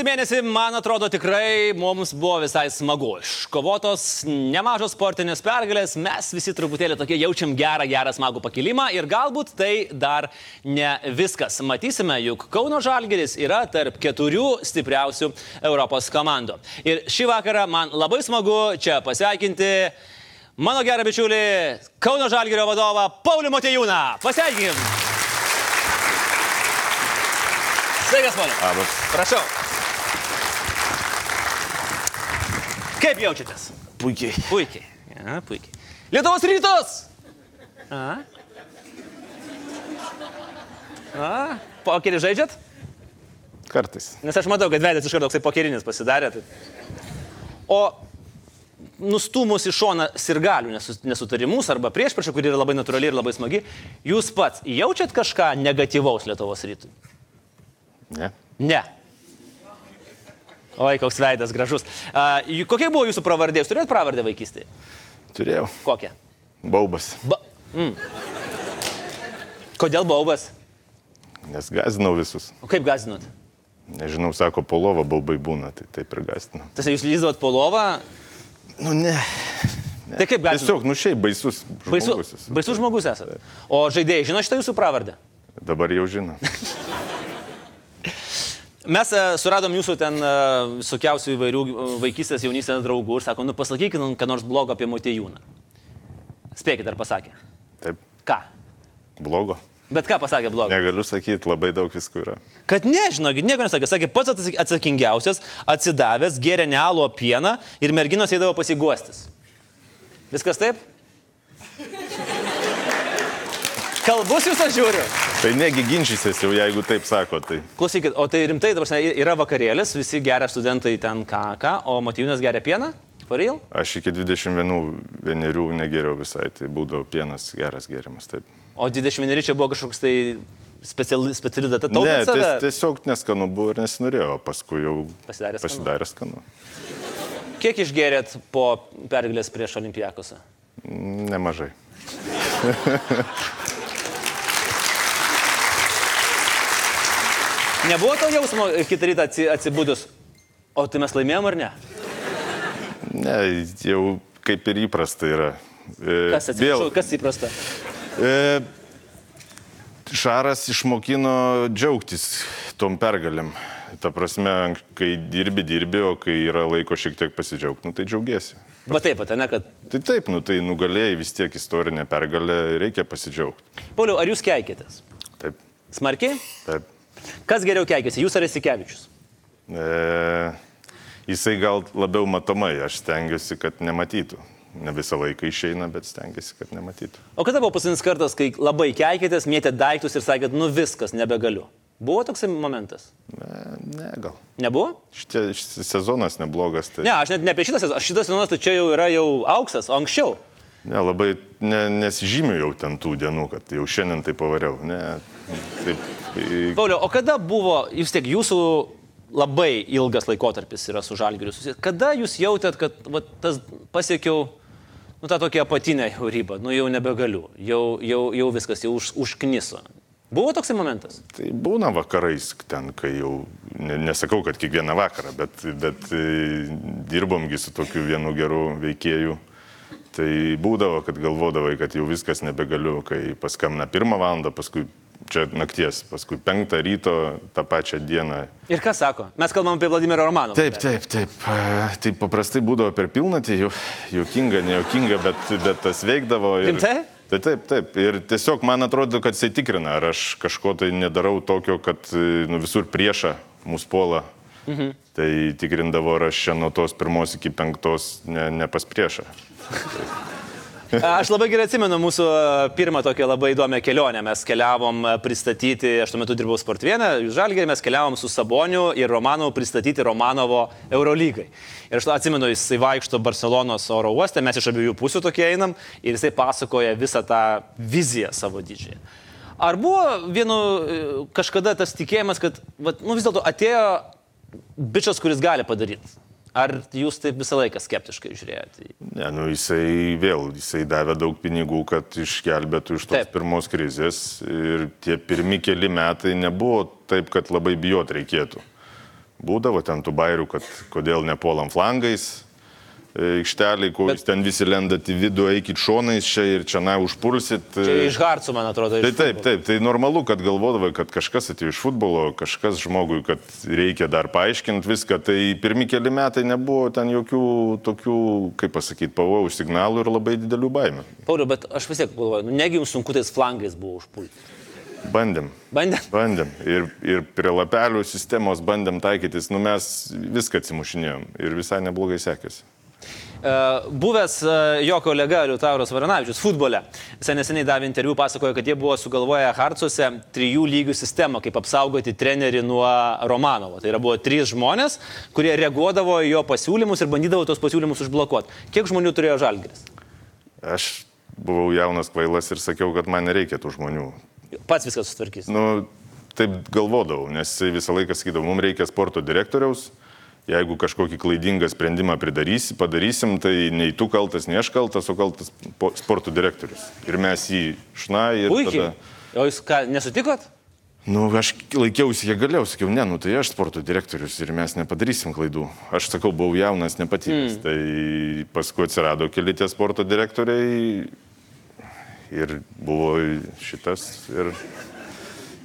Praėjusį mėnesį, man atrodo, tikrai mums buvo visai smagu. Iškovotos nemažos sportinės pergalės, mes visi truputėlį tokie jaučiam gerą, gerą smagų pakilimą ir galbūt tai dar ne viskas. Matysime, juk Kauno Žalgeris yra tarp keturių stipriausių Europos komandų. Ir šį vakarą man labai smagu čia pasveikinti mano gerą bičiulį Kauno Žalgerio vadovą Paulių Motejūną. Pasveikinkim. Sveikas, Pauliu. Labas. Prašau. Kaip jaučiatės? Puikiai. Puikiai. Ja, puikiai. Lietuvos rytos! A? A? Pokerį žaidžiat? Kartais. Nes aš matau, kad vedęs iš karto toksai pokerinis pasidarė. Tai... O nustumus į šoną sirgalių nesutarimus arba priešpriešą, kuri yra labai natūrali ir labai smagi, jūs pats jaučiat kažką negatyvaus Lietuvos rytui? Ne. Ne. Oi, koks veidas gražus. A, kokia buvo jūsų pravardė? Jūs turėjot pravardę vaikystėje? Turėjau. Kokią? Baubas. Ba... Mm. Kodėl baubas? Nes gazinau visus. O kaip gazinot? Nežinau, sako, polova baubai būna, tai taip ir gazinau. Tas jūs lyzdavot po lovą, Nu ne. tai kaip gazinot? Tiesiog, nu šiaip baisus Baisu, žmogus. esu. baisus žmogus esate. O žaidėjai žino šitą jūsų pravardę? Dabar jau žino. Mes e, suradom jūsų ten e, visokiausių įvairių e, vaikystės jaunystės draugų ir sako, nu pasakykit, ką nors blogo apie Motejūną. Spėkit, ar pasakė. Taip, Ką? blogo. Bet ką pasakė blogo? Negaliu sakyti, labai daug visko yra. Kad nežinokit, nieko nesakė. Sakė, pats atsak- atsakingiausias, atsidavęs, geria nealo pieną ir merginos eidavo pasiguostis. Viskas taip? Kalbus jūs aš žiūriu. Tai negi ginčysies jau, jeigu taip sako, tai Klausykit, o tai rimtai, dabar yra vakarėlis, visi geria studentai ten ką, ką, o Matijūnas geria pieną? Real? aš iki 21 vienerių negeriau visai, tai būdavo pienas geras gerimas. Taip. O 21 čia buvo kažkoks tai speciali, speciali data. Ne, Taupėt ties, tiesiog neskanu buvo ir nesinorėjo, paskui jau Pasidarė skanu. pasidarė skanu. Kiek išgerėt po pergalės prieš Olimpijakosą? Nemažai. Nebuvo to jausmo kitą rytą atsi- atsibudus, o tai mes laimėjom ar ne? Ne, jau kaip ir įprasta yra. E, Kas atsiprašau, kas įprasta? E, Šaras išmokino džiaugtis tom pergalėm. Ta prasme, kai dirbi, dirbi, o kai yra laiko šiek tiek pasidžiaugti, nu, tai džiaugiesi. Va taip, pat, ne, kad... Tai taip, nu, tai nugalėjai vis tiek istorinę pergalę, reikia pasidžiaugti. Pauliau, ar jūs keikėtės? Taip, Smarkiai? taip. Kas geriau keikėsi, jūs ar Esikevičius? E, jisai gal labiau matomai, aš stengiuosi, kad nematytų. Ne visą laiką išeina, bet stengiuosi, kad nematytų. O kada buvo paskutinis kartas, kai labai keikėtės, mėtėt daiktus ir sakėt, nu viskas, nebegaliu? Buvo toksai momentas? E, ne, gal. Nebuvo? Šitie, sezonas neblogas. Tai... Ne, aš net ne apie šitą sezoną. Šitas sezonas tai čia jau yra jau auksas, o anksčiau. Ne, labai ne, nesižymiu jau ten tų dienų, kad jau šiandien tai pavariau. Ne, taip. Pauliau, o kada buvo, jūs tiek jūsų labai ilgas laikotarpis yra su žalgiriu susijęs, kada jūs jautėt, kad va, tas pasiekiau, nu, tą tokią apatinę jau ribą, nu, jau nebegaliu, jau, jau, jau viskas, jau už, užkniso. Buvo toksai momentas? Tai būna vakarais ten, kai jau, ne, nesakau, kad kiekvieną vakarą, bet, bet e, dirbomgi su tokiu vienu geru veikėju. Tai būdavo, kad galvodavai, kad jau viskas nebegaliu, kai paskambina pirmą valandą, paskui čia nakties, paskui penktą ryto tą pačią dieną. Ir ką sako? Mes kalbam apie Vladimirą Romanovą. Taip, taip, taip. Tai paprastai būdavo per pilnatį, jau juokinga, nejuokinga, bet, bet tas veikdavo. Ir, Rimtai? Tai taip, taip. Ir tiesiog man atrodo, kad jisai tikrina, ar aš kažko tai nedarau tokio, kad nu, visur priešą mūsų puola. Mhm. Tai tikrindavo, ar aš čia nuo tos pirmos iki penktos ne, ne pas priešą. Aš labai gerai atsimenu mūsų e, pirmą tokią labai įdomią kelionę. Mes keliavom e, pristatyti, aš tuo metu dirbau Sportvienę, Žalgerį, mes keliavom su Saboniu ir Romanovu pristatyti Romanovo Eurolygai. Ir aš atsimenu, jisai vaikšto Barcelonos oro uoste, mes iš abiejų pusių tokie einam ir jisai pasakoja visą tą viziją savo didžiąją. Ar buvo vienu e, kažkada tas tikėjimas, kad vat, nu, vis dėlto atėjo bičias, kuris gali padaryti? Ar jūs taip visą laiką skeptiškai žiūrėjote? Ne, nu jisai vėl, jisai davė daug pinigų, kad išgelbėtų iš tos Taip. pirmos krizės. Ir tie pirmi keli metai nebuvo taip, kad labai bijot reikėtų. Būdavo ten tų bairių, kad kodėl nepuolam flangais, aikšteliai, kur Bet... ten visi lendat į vidų, eikit šonais čia ir čia na užpulsit. Čia iš Harco, man atrodo. Tai taip, taip, tai normalu, kad galvodavai, kad kažkas atėjo iš futbolo, kažkas žmogui, kad reikia dar paaiškinti viską. Tai pirmi keli metai nebuvo ten jokių tokių, kaip pasakyti, pavojų signalų ir labai didelių baimių. Pauliu, bet aš vis tiek galvoju, nu, negi jums sunku tais flangais buvo užpulti. Bandėm. Bandėm? Bandėm. Ir, ir prie lapelių sistemos bandėm taikytis, nu mes viską atsimušinėjom ir visai neblogai sekėsi. E, buvęs e, jo kolega Liutauras Varanavičius futbole. Jis neseniai davė interviu, pasakojo, kad jie buvo sugalvoję Harcuose trijų lygių sistemą, kaip apsaugoti trenerį nuo Romanovo. Tai yra buvo trys žmonės, kurie reaguodavo į jo pasiūlymus ir bandydavo tos pasiūlymus užblokuoti. Kiek žmonių turėjo Žalgiris? Aš buvau jaunas kvailas ir sakiau, kad man nereikia tų žmonių. Pats viskas sutvarkys. Nu, taip galvodavau, nes visą laiką sakydavo, mums reikia sporto direktoriaus, jeigu kažkokį klaidingą sprendimą pridarysi, padarysim, tai nei tu kaltas, nei aš kaltas, o kaltas sporto direktorius. Ir mes jį šna ir... Puikiai. Tada... O jūs ką, nesutikot? Nu, aš laikiausi, kiek galėjau, sakiau, ne, nu tai aš sporto direktorius ir mes nepadarysim klaidų. Aš sakau, buvau jaunas, nepatyręs. Mm. Tai paskui atsirado keli tie sporto direktoriai ir buvo šitas ir,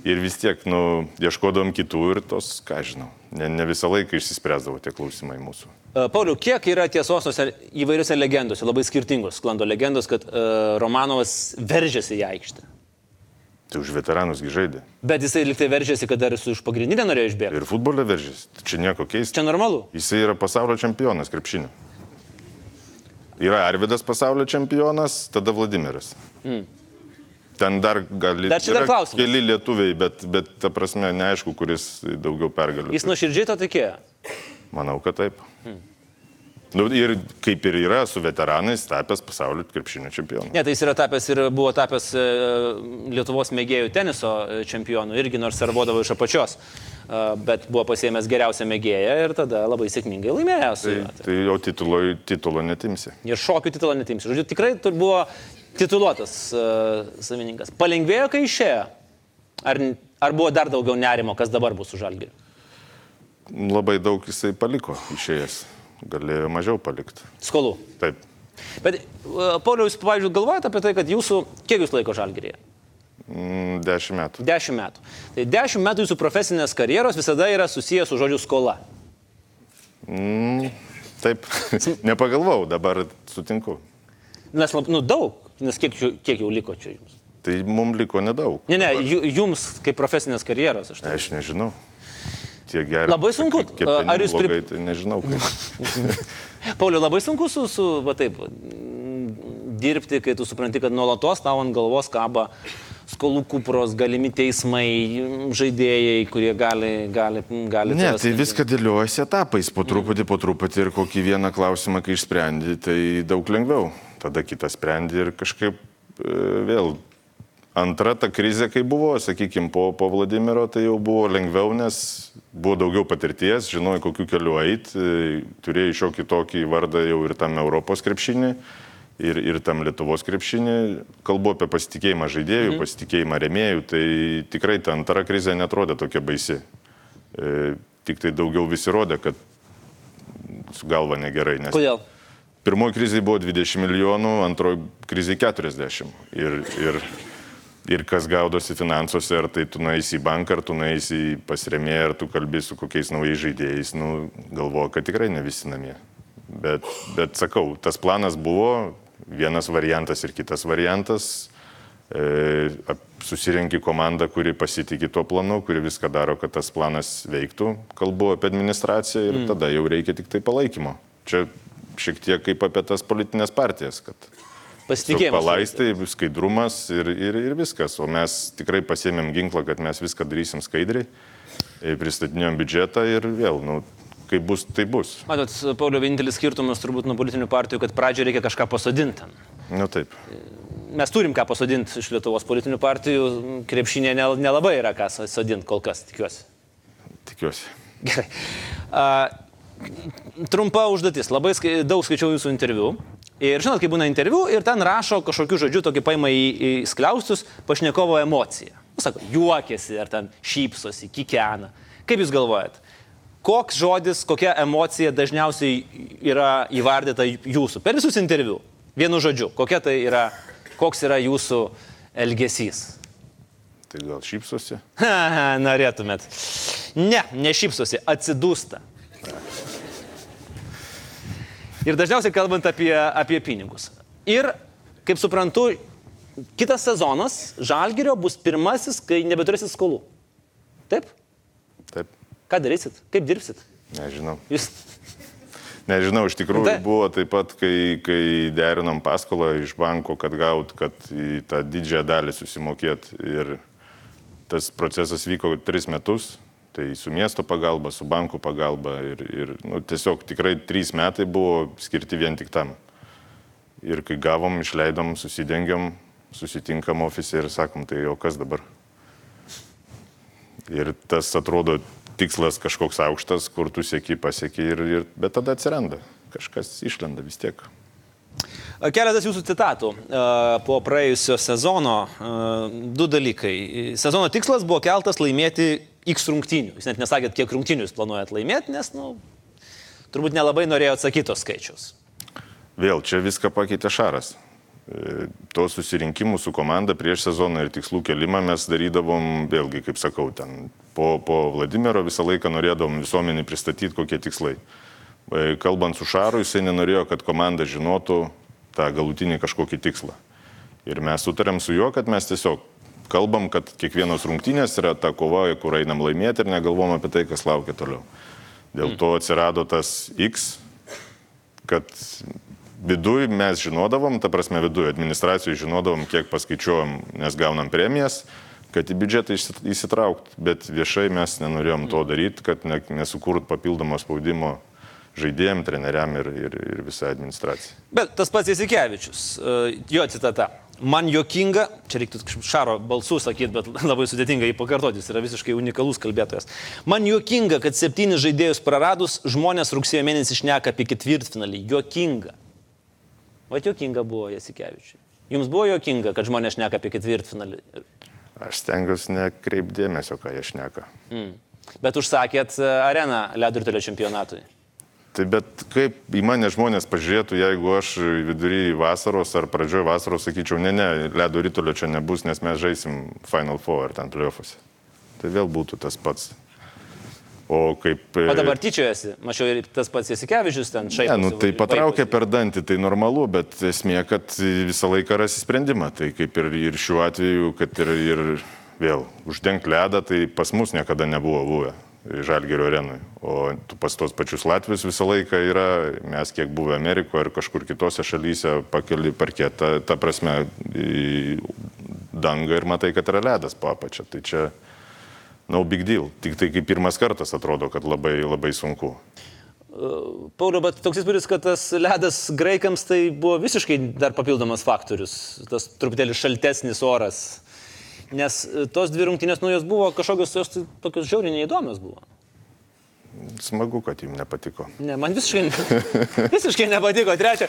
ir vis tiek, nu, ieškodom kitų ir tos, ką žinau, ne, ne visą laiką išsispręsdavo tie klausimai mūsų. E, Pauliu, kiek yra tiesos tose įvairiose legendose, labai skirtingos sklando legendos, kad uh, Romanovas veržėsi į aikštę? Tai už veteranus žaidė. Bet jisai liktai veržėsi, kad dar su iš pagrindinė norėjo išbėgti. Ir futbole veržėsi. Čia nieko keisto. Čia normalu. Jisai yra pasaulio čempionas krepšinio. Yra Arvidas pasaulio čempionas, tada Vladimiras. Mm. Ten dar gali. Dar čia dar klausimas. Keli lietuviai, bet, bet ta prasme neaišku, kuris daugiau pergalių. Jis nuoširdžiai to tikėjo? Manau, kad taip. Hmm. Nu, ir kaip ir yra su veteranais tapęs pasaulio krepšinio čempionu. Ne, tai jis yra tapęs ir buvo tapęs e, Lietuvos mėgėjų teniso e, čempionu, irgi nors servodavo iš apačios, e, bet buvo pasiemęs geriausią mėgėją ir tada labai sėkmingai laimėjo. Tai, tai jau titulo, titulo netimsi. Ir šokių titulo netimsi. Žodžiu, tikrai buvo tituluotas uh, savininkas. Palengvėjo, kai išėjo? Ar, ar buvo dar daugiau nerimo, kas dabar bus su žalgiu? Labai daug jisai paliko išėjęs galėjo mažiau palikti. Skolų. Taip. Bet, e, Pauliau, jūs, pavyzdžiui, galvojate apie tai, kad jūsų, kiek jūs laiko žalgerėje? Mm, dešimt metų. Dešimt metų. Tai dešimt metų jūsų profesinės karjeros visada yra susijęs su žodžiu skola. Mm, taip, nepagalvojau, dabar sutinku. Nes, nu, daug, nes kiek, kiek jau liko čia jums? Tai mums liko nedaug. Ne, ne, jums kaip profesinės karjeros. Aš, tai. aš nežinau tiek gerai. Labai sunku. Ar jūs blogai, pri... tai nežinau. Pauliu, labai sunku su, su va taip, dirbti, kai tu supranti, kad nuolatos tau ant galvos kaba skolų kupros, galimi teismai, žaidėjai, kurie gali... gali, gali ne, tai viską dėliojasi etapais, po truputį, po truputį ir kokį vieną klausimą, kai išsprendi, tai daug lengviau. Tada kitą sprendi ir kažkaip e, vėl Antra ta krizė, kai buvo, sakykime, po, po Vladimiro, tai jau buvo lengviau, nes buvo daugiau patirties, žinojai, kokiu keliu eiti, turėjai šiokį tokį vardą jau ir tam Europos krepšinį, ir, ir tam Lietuvos krepšinį. Kalbu apie pasitikėjimą žaidėjų, mhm. pasitikėjimą remėjų, tai tikrai ta antra krizė netrodė tokia baisi. E, tik tai daugiau visi rodė, kad su galva negerai. Nes... Kodėl? Pirmoji krizė buvo 20 milijonų, antroji krizė 40. Ir, ir ir kas gaudosi finansuose, ar tai tu nueisi į banką, ar tu nueisi pas remėją, ar tu kalbė su kokiais naujais žaidėjais, nu, galvoju, kad tikrai ne visi namie. Bet, bet sakau, tas planas buvo, vienas variantas ir kitas variantas. E, susirenki komandą, kuri pasitikė tuo planu, kuri viską daro, kad tas planas veiktų, kalbu apie administraciją ir mm. tada jau reikia tik tai palaikymo. Čia šiek tiek kaip apie tas politinės partijas, kad Pasitikėjimas. Palaistai, skaidrumas ir, ir, ir viskas. O mes tikrai pasėmėm ginklą, kad mes viską darysim skaidriai. E, pristatinėjom biudžetą ir vėl, nu, kaip bus, tai bus. Matot, Paulio, vienintelis skirtumas turbūt nuo politinių partijų, kad pradžioje reikia kažką pasodinti. Na nu, taip. Mes turim ką pasodinti iš Lietuvos politinių partijų, krepšinė nelabai yra ką sodinti kol kas, tikiuosi. Tikiuosi. Gerai. Uh, trumpa užduotis. Labai skai, daug skaičiau jūsų interviu. Ir žinot, kai būna interviu ir ten rašo kažkokiu žodžiu, tokį paima į, į skliaustus pašnekovo emociją. Nu, sako, juokiasi ar ten šypsosi, kikena. Kaip jūs galvojat, koks žodis, kokia emocija dažniausiai yra įvardyta jūsų per visus interviu? Vienu žodžiu, kokia tai yra, koks yra jūsų elgesys? Tai gal šypsosi? Norėtumėt. Ne, nešypsosi, atsidūsta. Ir dažniausiai kalbant apie, apie pinigus. Ir, kaip suprantu, kitas sezonas Žalgirio bus pirmasis, kai nebeturėsit skolų. Taip? Taip. Ką darysit? Kaip dirbsit? Nežinau. Jūs... Nežinau, iš tikrųjų Tai- buvo taip pat, kai, kai derinom paskolą iš banko, kad gaut, kad į tą didžiąją dalį susimokėt. Ir tas procesas vyko tris metus. Tai su miesto pagalba, su bankų pagalba ir, ir nu, tiesiog tikrai trys metai buvo skirti vien tik tam. Ir kai gavom, išleidom, susidengiam, susitinkam ofise ir sakom, tai o kas dabar? Ir tas atrodo tikslas kažkoks aukštas, kur tu sieki, pasieki, ir, ir, bet tada atsiranda. Kažkas išlenda vis tiek. Keletas jūsų citatų po praėjusio sezono. Du dalykai. Sezono tikslas buvo keltas laimėti X rungtynių. Jūs net nesakėt, kiek rungtynių jūs planuojat laimėti, nes, na, nu, turbūt nelabai norėjo atsakyti tos skaičius. Vėl čia viską pakeitė Šaras. E, To susirinkimų su komanda prieš sezoną ir tikslų kelimą mes darydavom, vėlgi, kaip sakau, ten po, po Vladimiro visą laiką norėdavom visuomenį pristatyti, kokie tikslai. E, Kalbant su Šaru, jisai nenorėjo, kad komanda žinotų tą galutinį kažkokį tikslą. Ir mes sutarėm su juo, kad mes tiesiog kalbam, kad kiekvienos rungtynės yra ta kova, kur einam laimėti ir negalvom apie tai, kas laukia toliau. Dėl to atsirado tas X, kad viduj mes žinodavom, ta prasme viduj administracijai žinodavom, kiek paskaičiuojam, nes gaunam premijas, kad į biudžetą įsit- įsitraukt, bet viešai mes nenorėjom to daryti, kad ne, nesukurt papildomo spaudimo žaidėjim, treneriam ir, ir, ir visai administracijai. Bet tas pats Jasikevičius, e, jo citata. Man jokinga, čia reiktų šaro balsų sakyti, bet labai sudėtinga jį pakartoti, jis yra visiškai unikalus kalbėtojas. Man jokinga, kad septynis žaidėjus praradus žmonės rugsėjo mėnesį šneka apie ketvirtfinalį. Jokinga. O jokinga buvo Jasikevičiui. Jums buvo jokinga, kad žmonės šneka apie ketvirtfinalį. Aš stengiuosi nekreipdėmėsio, ką jie šneka. Mm. Bet užsakėt e, areną ledo ritulio čempionatui. Tai bet kaip į mane žmonės pažiūrėtų, jeigu aš vidury vasaros ar pradžioj vasaros sakyčiau, ne, ne, ledo rytulio čia nebus, nes mes žaisim Final Four ar ten playoffuose. Tai vėl būtų tas pats. O kaip... O dabar tyčiojasi, mačiau ir tas pats Jasikevičius ten šaiposi. Ne, nu, tai vaiposi. per dantį, tai normalu, bet esmė, kad visą laiką rasi sprendimą. Tai kaip ir, ir šiuo atveju, kad ir, ir vėl uždengti ledą, tai pas mus niekada nebuvo buvę Žalgerio arenui. O pas tos pačius Latvius visą laiką yra, mes kiek buvę Amerikoje ar kažkur kitose šalyse pakeli parketą, ta prasme, dangą ir matai, kad yra ledas po apačia. Tai čia no big deal. Tik tai kaip pirmas kartas atrodo, kad labai, labai sunku. Pauliu, bet toks įspūdis, kad tas ledas graikams tai buvo visiškai dar papildomas faktorius, tas truputėlį šaltesnis oras. Nes e, tos dvi rungtynės, nu jos buvo kažkokios, jos tai tokios žiauriai neįdomios buvo. Smagu, kad jums nepatiko. Ne, man visiškai, visiškai nepatiko. Trečia,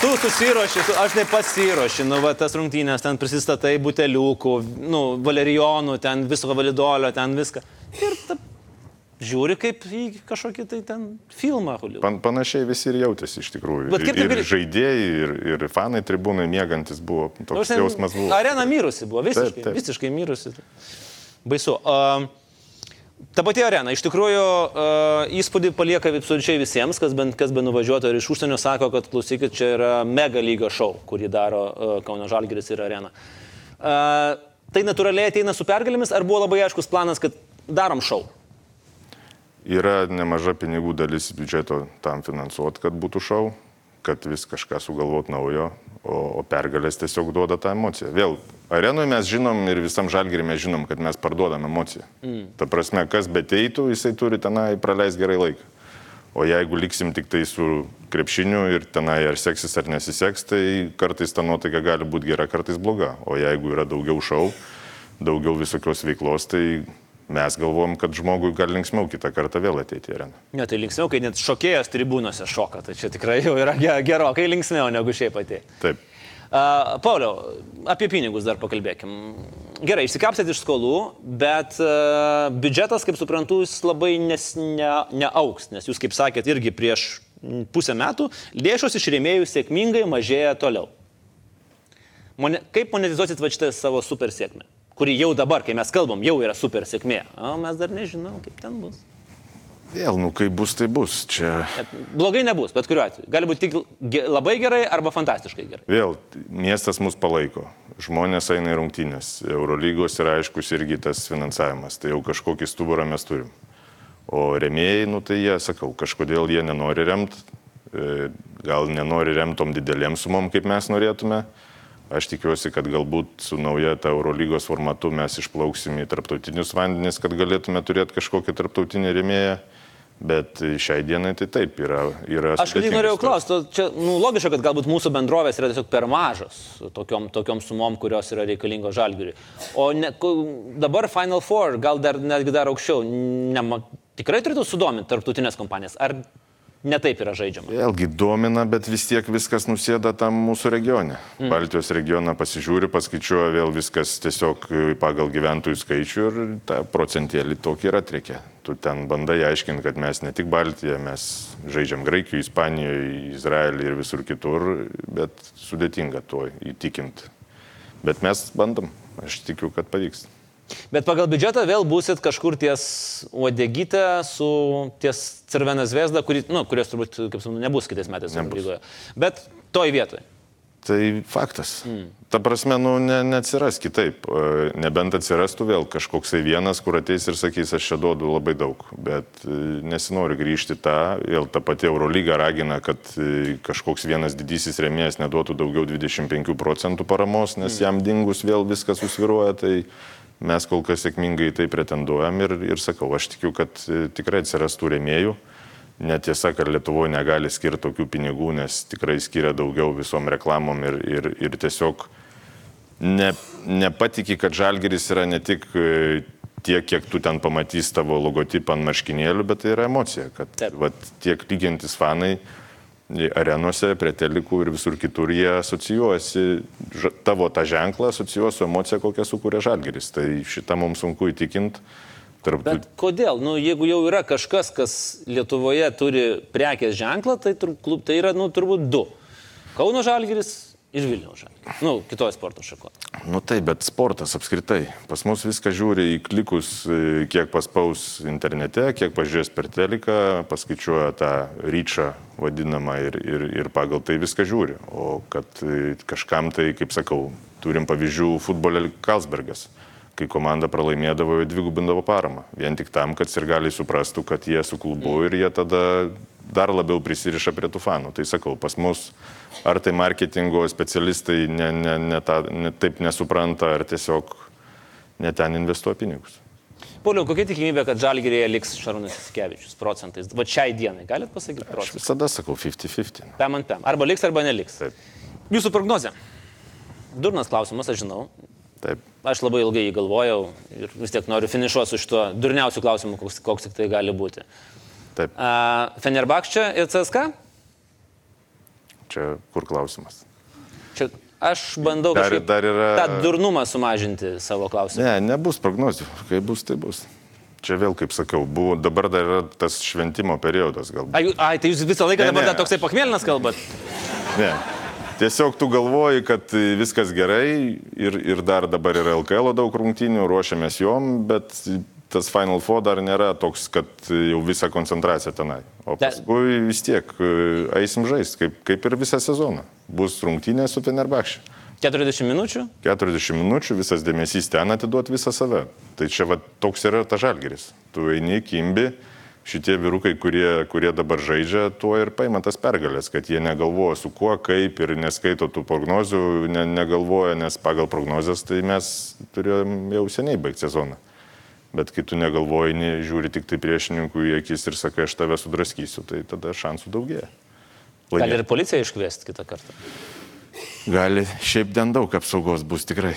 tu susiroši, tu, aš taip pasiroši, nu, va, tas rungtynės, ten prisistatai buteliukų, nu, valerijonų, ten viso validolio, ten viską. Ir ta, žiūri kaip į kažkokį tai ten filmą. Pan, panašiai visi ir jautėsi iš tikrųjų. Bet kaip ir gali- žaidėjai, ir, ir fanai tribūnai mėgantis buvo. Toks jausmas buvo. Arena mirusi buvo, visiškai, Taip, taip. visiškai mirusi. Baisu. Uh, ta pati arena, iš tikrųjų, uh, įspūdį palieka absoliučiai visiems, kas bent kas be nuvažiuotų ir iš užsienio sako, kad klausykit, čia yra mega lygio šou, kurį daro uh, Kauno Žalgiris ir arena. Uh, tai natūraliai ateina su pergalėmis, ar buvo labai aiškus planas, kad darom šou? Yra nemaža pinigų dalis biudžeto tam finansuoti, kad būtų šau, kad vis kažką sugalvot naujo, o, o pergalės tiesiog duoda tą emociją. Vėl, arenoje mes žinom ir visam žalgirį mes žinom, kad mes parduodam emociją. Mm. Ta prasme, kas beteitų, jisai turi tenai praleisti gerai laiką. O jeigu liksim tik tai su krepšiniu ir tenai ar seksis ar nesiseks, tai kartais ta nuotaika gali būti gera, kartais bloga. O jeigu yra daugiau šau, daugiau visokios veiklos, tai mes galvom, kad žmogui gali linksmiau kitą kartą vėl ateiti į areną. Ne, tai linksmiau, kai net šokėjas tribūnose šoka, tai čia tikrai jau yra ge- gerokai linksmiau negu šiaip atėjo. Taip. Uh, Pauliau, apie pinigus dar pakalbėkim. gerai, išsikapsėt iš skolų, bet uh, biudžetas, kaip suprantu, jis labai nes, ne, neauks, nes jūs, kaip sakėt, irgi prieš pusę metų lėšos iš rėmėjų sėkmingai mažėja toliau. Mone, kaip monetizuosit va šitą savo super sėkmę, kuri jau dabar, kai mes kalbam, jau yra super sėkmė, o mes dar nežinom, kaip ten bus. Vėl, nu kaip bus, tai bus. Čia... Blogai nebus, bet kuriuo atveju. Gali būti tik labai gerai arba fantastiškai gerai. Vėl, miestas mus palaiko. Žmonės eina į rungtynės. Eurolygos yra aiškus irgi tas finansavimas. Tai jau kažkokį stuburą mes turim. O remėjai, nu tai jie, sakau, kažkodėl jie nenori remti. E, gal nenori remtom didelėm sumom, kaip mes norėtume. Aš tikiuosi, kad galbūt su nauja ta Eurolygos formatu mes išplauksim į tarptautinius vandenis, kad galėtume turėti kažkokį tarptautinį remėją. Bet šiai dienai tai taip yra. yra Aš tik norėjau klausti, čia nu, logiška, kad galbūt mūsų bendrovės yra tiesiog per mažas tokiom, tokiom sumom, kurios yra reikalingos žalgiriui. O ne, dabar Final Four, gal dar netgi dar aukščiau, ne, tikrai turėtų sudominti tarptautinės kompanijas. Ar netaip yra žaidžiama. Vėlgi domina, bet vis tiek viskas nusėda tam mūsų regione. Mm. Baltijos regioną pasižiūri, paskaičiuoja vėl viskas tiesiog pagal gyventojų skaičių ir tą procentėlį tokį yra atreikia. Tu ten bandai aiškinti, kad mes ne tik Baltiją, mes žaidžiam Graikijoje, Ispanijoje, Izraelyje ir visur kitur, bet sudėtinga to įtikinti. Bet mes bandom, aš tikiu, kad pavyks. Bet pagal biudžetą vėl busit kažkur ties Uodegytė su ties Cervena Zvezda, kuri, nu, kurios turbūt, kaip sakau, nebus kitais metais lygoje. Bet toj vietoje. Tai faktas. Mm. Ta prasme, nu, ne, neatsiras kitaip. E, nebent atsirastų vėl kažkoksai vienas, kur ateis ir sakys, aš čia duodu labai daug. Bet e, nesinori grįžti tą, vėl ta pati Eurolyga ragina, kad e, kažkoks vienas didysis remėjas neduotų daugiau 25 procentų paramos, nes mm. jam dingus vėl viskas susviruoja. Tai Mes kol kas sėkmingai tai pretenduojam ir, ir sakau, aš tikiu, kad e, tikrai atsirastų rėmėjų. Netiesa, kad Lietuvoje negali skirti tokių pinigų, nes tikrai skiria daugiau visom reklamom ir, ir, ir tiesiog ne, nepatikė, kad žalgeris yra ne tik e, tiek, kiek tu ten pamatys tavo logotipą ant marškinėlių, bet tai yra emocija, kad vat, tiek lygintis fanai arenose, prie telikų ir visur kitur jie asocijuojasi, tavo tą ženklą asocijuoja su emocija, kokią sukuria žalgeris. Tai šitą mums sunku įtikinti. Tarp... Bet kodėl? Nu, jeigu jau yra kažkas, kas Lietuvoje turi prekės ženklą, tai, klub, tai yra nu, turbūt du. Kauno žalgeris ir Vilniaus žalgeris. Nu, kitoje sporto šakoje. Nu taip, bet sportas apskritai. Pas mus viską žiūri į klikus, e, kiek paspaus internete, kiek pažiūrės per teliką, paskaičiuoja tą ryčą vadinamą ir, ir, ir pagal tai viską žiūri. O kad e, kažkam tai, kaip sakau, turim pavyzdžių futbole Kalsbergas kai komanda pralaimėdavo, dvigubindavo paramą. Vien tik tam, kad ir gali suprastų, kad jie su klubu ir jie tada dar labiau prisiriša prie tų fanų. Tai sakau, pas mus ar tai marketingo specialistai ne, ne, ne ta, ne, taip nesupranta, ar tiesiog ne ten investuoja pinigus. Pauliau, kokia tikimybė, kad Žalgirėje liks Šarūnas Skevičius procentais? Va šiai dienai, galit pasakyti procentais? Aš visada sakau 50-50. Pem ant pem. Arba liks, arba neliks. Taip. Jūsų prognozė. Durnas klausimas, aš žinau. Taip. Aš labai ilgai jį galvojau ir vis tiek noriu finišuoti su šituo durniausiu klausimu, koks, koks tik tai gali būti. Taip. Fenerbakčia ir CSK? Čia kur klausimas? Čia aš bandau dar, dar yra... tą durnumą sumažinti savo klausimą. Ne, nebus prognozių. Kai bus, tai bus. Čia vėl, kaip sakiau, buvo, dabar dar yra tas šventimo periodas galbūt. Ai, ai tai jūs visą laiką ne, dabar ne. dar toksai pakmėlinas kalbat? Ne. Tiesiog tu galvoji, kad viskas gerai ir, ir dar dabar yra LKL daug rungtynių, ruošiamės jom, bet tas Final Four dar nėra toks, kad jau visa koncentracija tenai. O paskui vis tiek e, eisim žaisti, kaip, kaip ir visą sezoną. Bus rungtynė su Fenerbakšė. 40 minučių? 40 minučių, visas dėmesys ten atiduot visą save. Tai čia va, toks yra ta žalgeris. Tu eini, kimbi, šitie vyrukai, kurie, kurie dabar žaidžia, tuo ir paima tas pergalės, kad jie negalvoja su kuo, kaip ir neskaito tų prognozių, ne, negalvoja, nes pagal prognozes tai mes turėjom jau seniai baigti sezoną. Bet kai tu negalvoji, ne, žiūri tik tai priešininkų į akis ir sakai, aš tave sudraskysiu, tai tada šansų daugėja. Laimė. Gali ir policiją iškviesti kitą kartą. Gali, šiaip den daug apsaugos bus tikrai.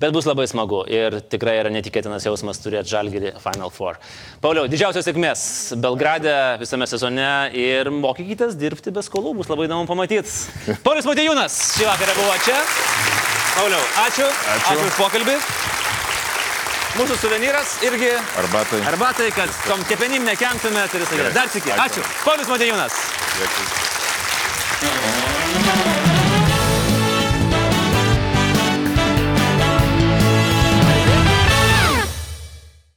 Bet bus labai smagu ir tikrai yra netikėtinas jausmas turėti Žalgirį Final Four. Pauliau, didžiausios sėkmės Belgrade visame sezone ir mokykitės dirbti be skolų, bus labai įdomu pamatyti. Paulius Matėjūnas šį vakarą buvo čia. Pauliau, ačiū. Ačiū. Ačiū už pokalbį. Mūsų suvenyras irgi Arbatai. arbatai, kad tom kepenim nekenktumėt ir visą kitą. Dar sėki. Ačiū. Ačiū. Paulius Matėjūnas. Dėkui.